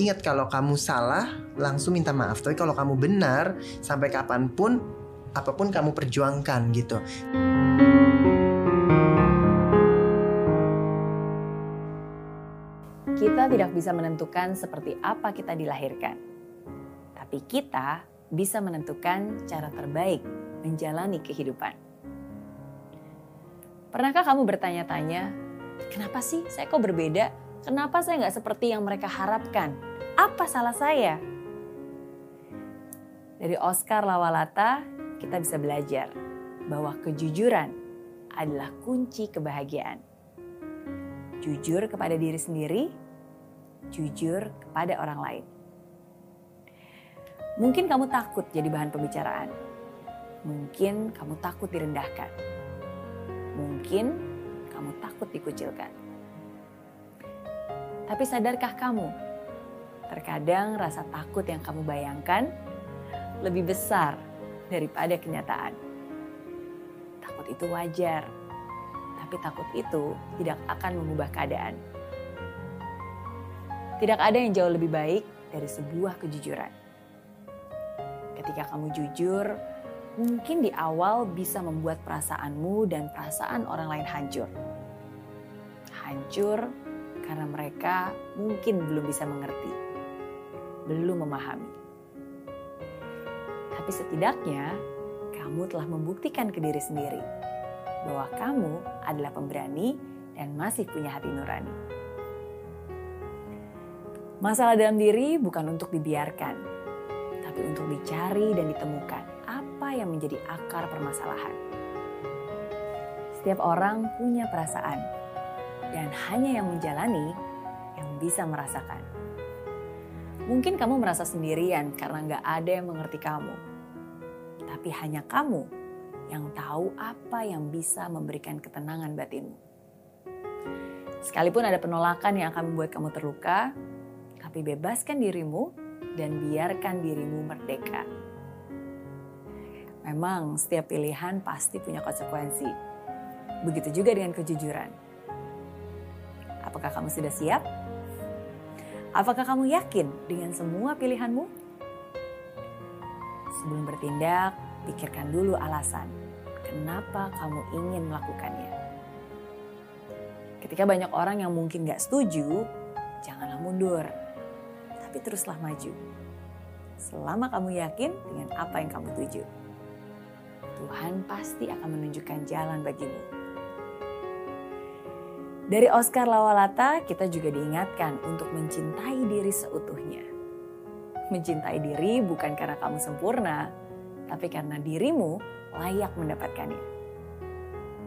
ingat kalau kamu salah langsung minta maaf. Tapi kalau kamu benar sampai kapan pun apa pun kamu perjuangkan gitu. Kita tidak bisa menentukan seperti apa kita dilahirkan. Tapi kita bisa menentukan cara terbaik menjalani kehidupan. Pernahkah kamu bertanya-tanya, kenapa sih saya kok berbeda? Kenapa saya nggak seperti yang mereka harapkan? Apa salah saya? Dari Oscar Lawalata, kita bisa belajar bahwa kejujuran adalah kunci kebahagiaan. Jujur kepada diri sendiri, jujur kepada orang lain. Mungkin kamu takut jadi bahan pembicaraan. Mungkin kamu takut direndahkan. Mungkin kamu takut dikucilkan. Tapi sadarkah kamu, terkadang rasa takut yang kamu bayangkan lebih besar daripada kenyataan. Takut itu wajar, tapi takut itu tidak akan mengubah keadaan. Tidak ada yang jauh lebih baik dari sebuah kejujuran. Ketika kamu jujur, mungkin di awal bisa membuat perasaanmu dan perasaan orang lain hancur. Hancur karena mereka mungkin belum bisa mengerti, belum memahami. Tapi setidaknya kamu telah membuktikan ke diri sendiri bahwa kamu adalah pemberani dan masih punya hati nurani. Masalah dalam diri bukan untuk dibiarkan, tapi untuk dicari dan ditemukan apa yang menjadi akar permasalahan. Setiap orang punya perasaan, dan hanya yang menjalani yang bisa merasakan. Mungkin kamu merasa sendirian karena nggak ada yang mengerti kamu. Tapi hanya kamu yang tahu apa yang bisa memberikan ketenangan batinmu. Sekalipun ada penolakan yang akan membuat kamu terluka, tapi bebaskan dirimu dan biarkan dirimu merdeka. Memang setiap pilihan pasti punya konsekuensi. Begitu juga dengan kejujuran. Apakah kamu sudah siap? Apakah kamu yakin dengan semua pilihanmu? Sebelum bertindak, pikirkan dulu alasan kenapa kamu ingin melakukannya. Ketika banyak orang yang mungkin gak setuju, janganlah mundur, tapi teruslah maju. Selama kamu yakin dengan apa yang kamu tuju, Tuhan pasti akan menunjukkan jalan bagimu. Dari Oscar Lawalata, kita juga diingatkan untuk mencintai diri seutuhnya. Mencintai diri bukan karena kamu sempurna, tapi karena dirimu layak mendapatkannya.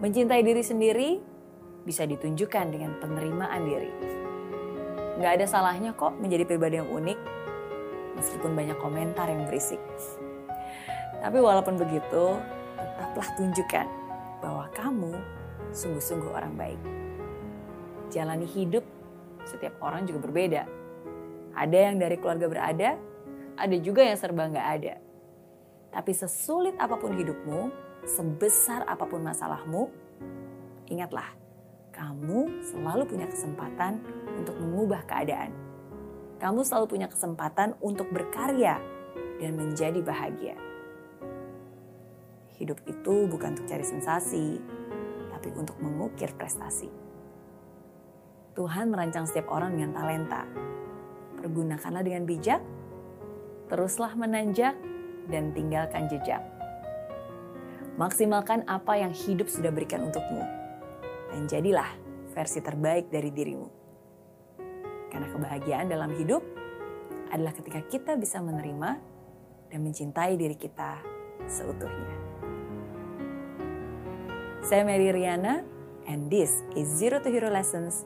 Mencintai diri sendiri bisa ditunjukkan dengan penerimaan diri. Gak ada salahnya kok menjadi pribadi yang unik, meskipun banyak komentar yang berisik. Tapi walaupun begitu, tetaplah tunjukkan bahwa kamu sungguh-sungguh orang baik jalani hidup setiap orang juga berbeda. Ada yang dari keluarga berada, ada juga yang serba nggak ada. Tapi sesulit apa pun hidupmu, sebesar apa pun masalahmu, ingatlah, kamu selalu punya kesempatan untuk mengubah keadaan. Kamu selalu punya kesempatan untuk berkarya dan menjadi bahagia. Hidup itu bukan untuk cari sensasi, tapi untuk mengukir prestasi. Tuhan merancang setiap orang dengan talenta. Pergunakanlah dengan bijak, teruslah menanjak, dan tinggalkan jejak. Maksimalkan apa yang hidup sudah berikan untukmu, dan jadilah versi terbaik dari dirimu. Karena kebahagiaan dalam hidup adalah ketika kita bisa menerima dan mencintai diri kita seutuhnya. Saya Mary Riana, and this is Zero to Hero Lessons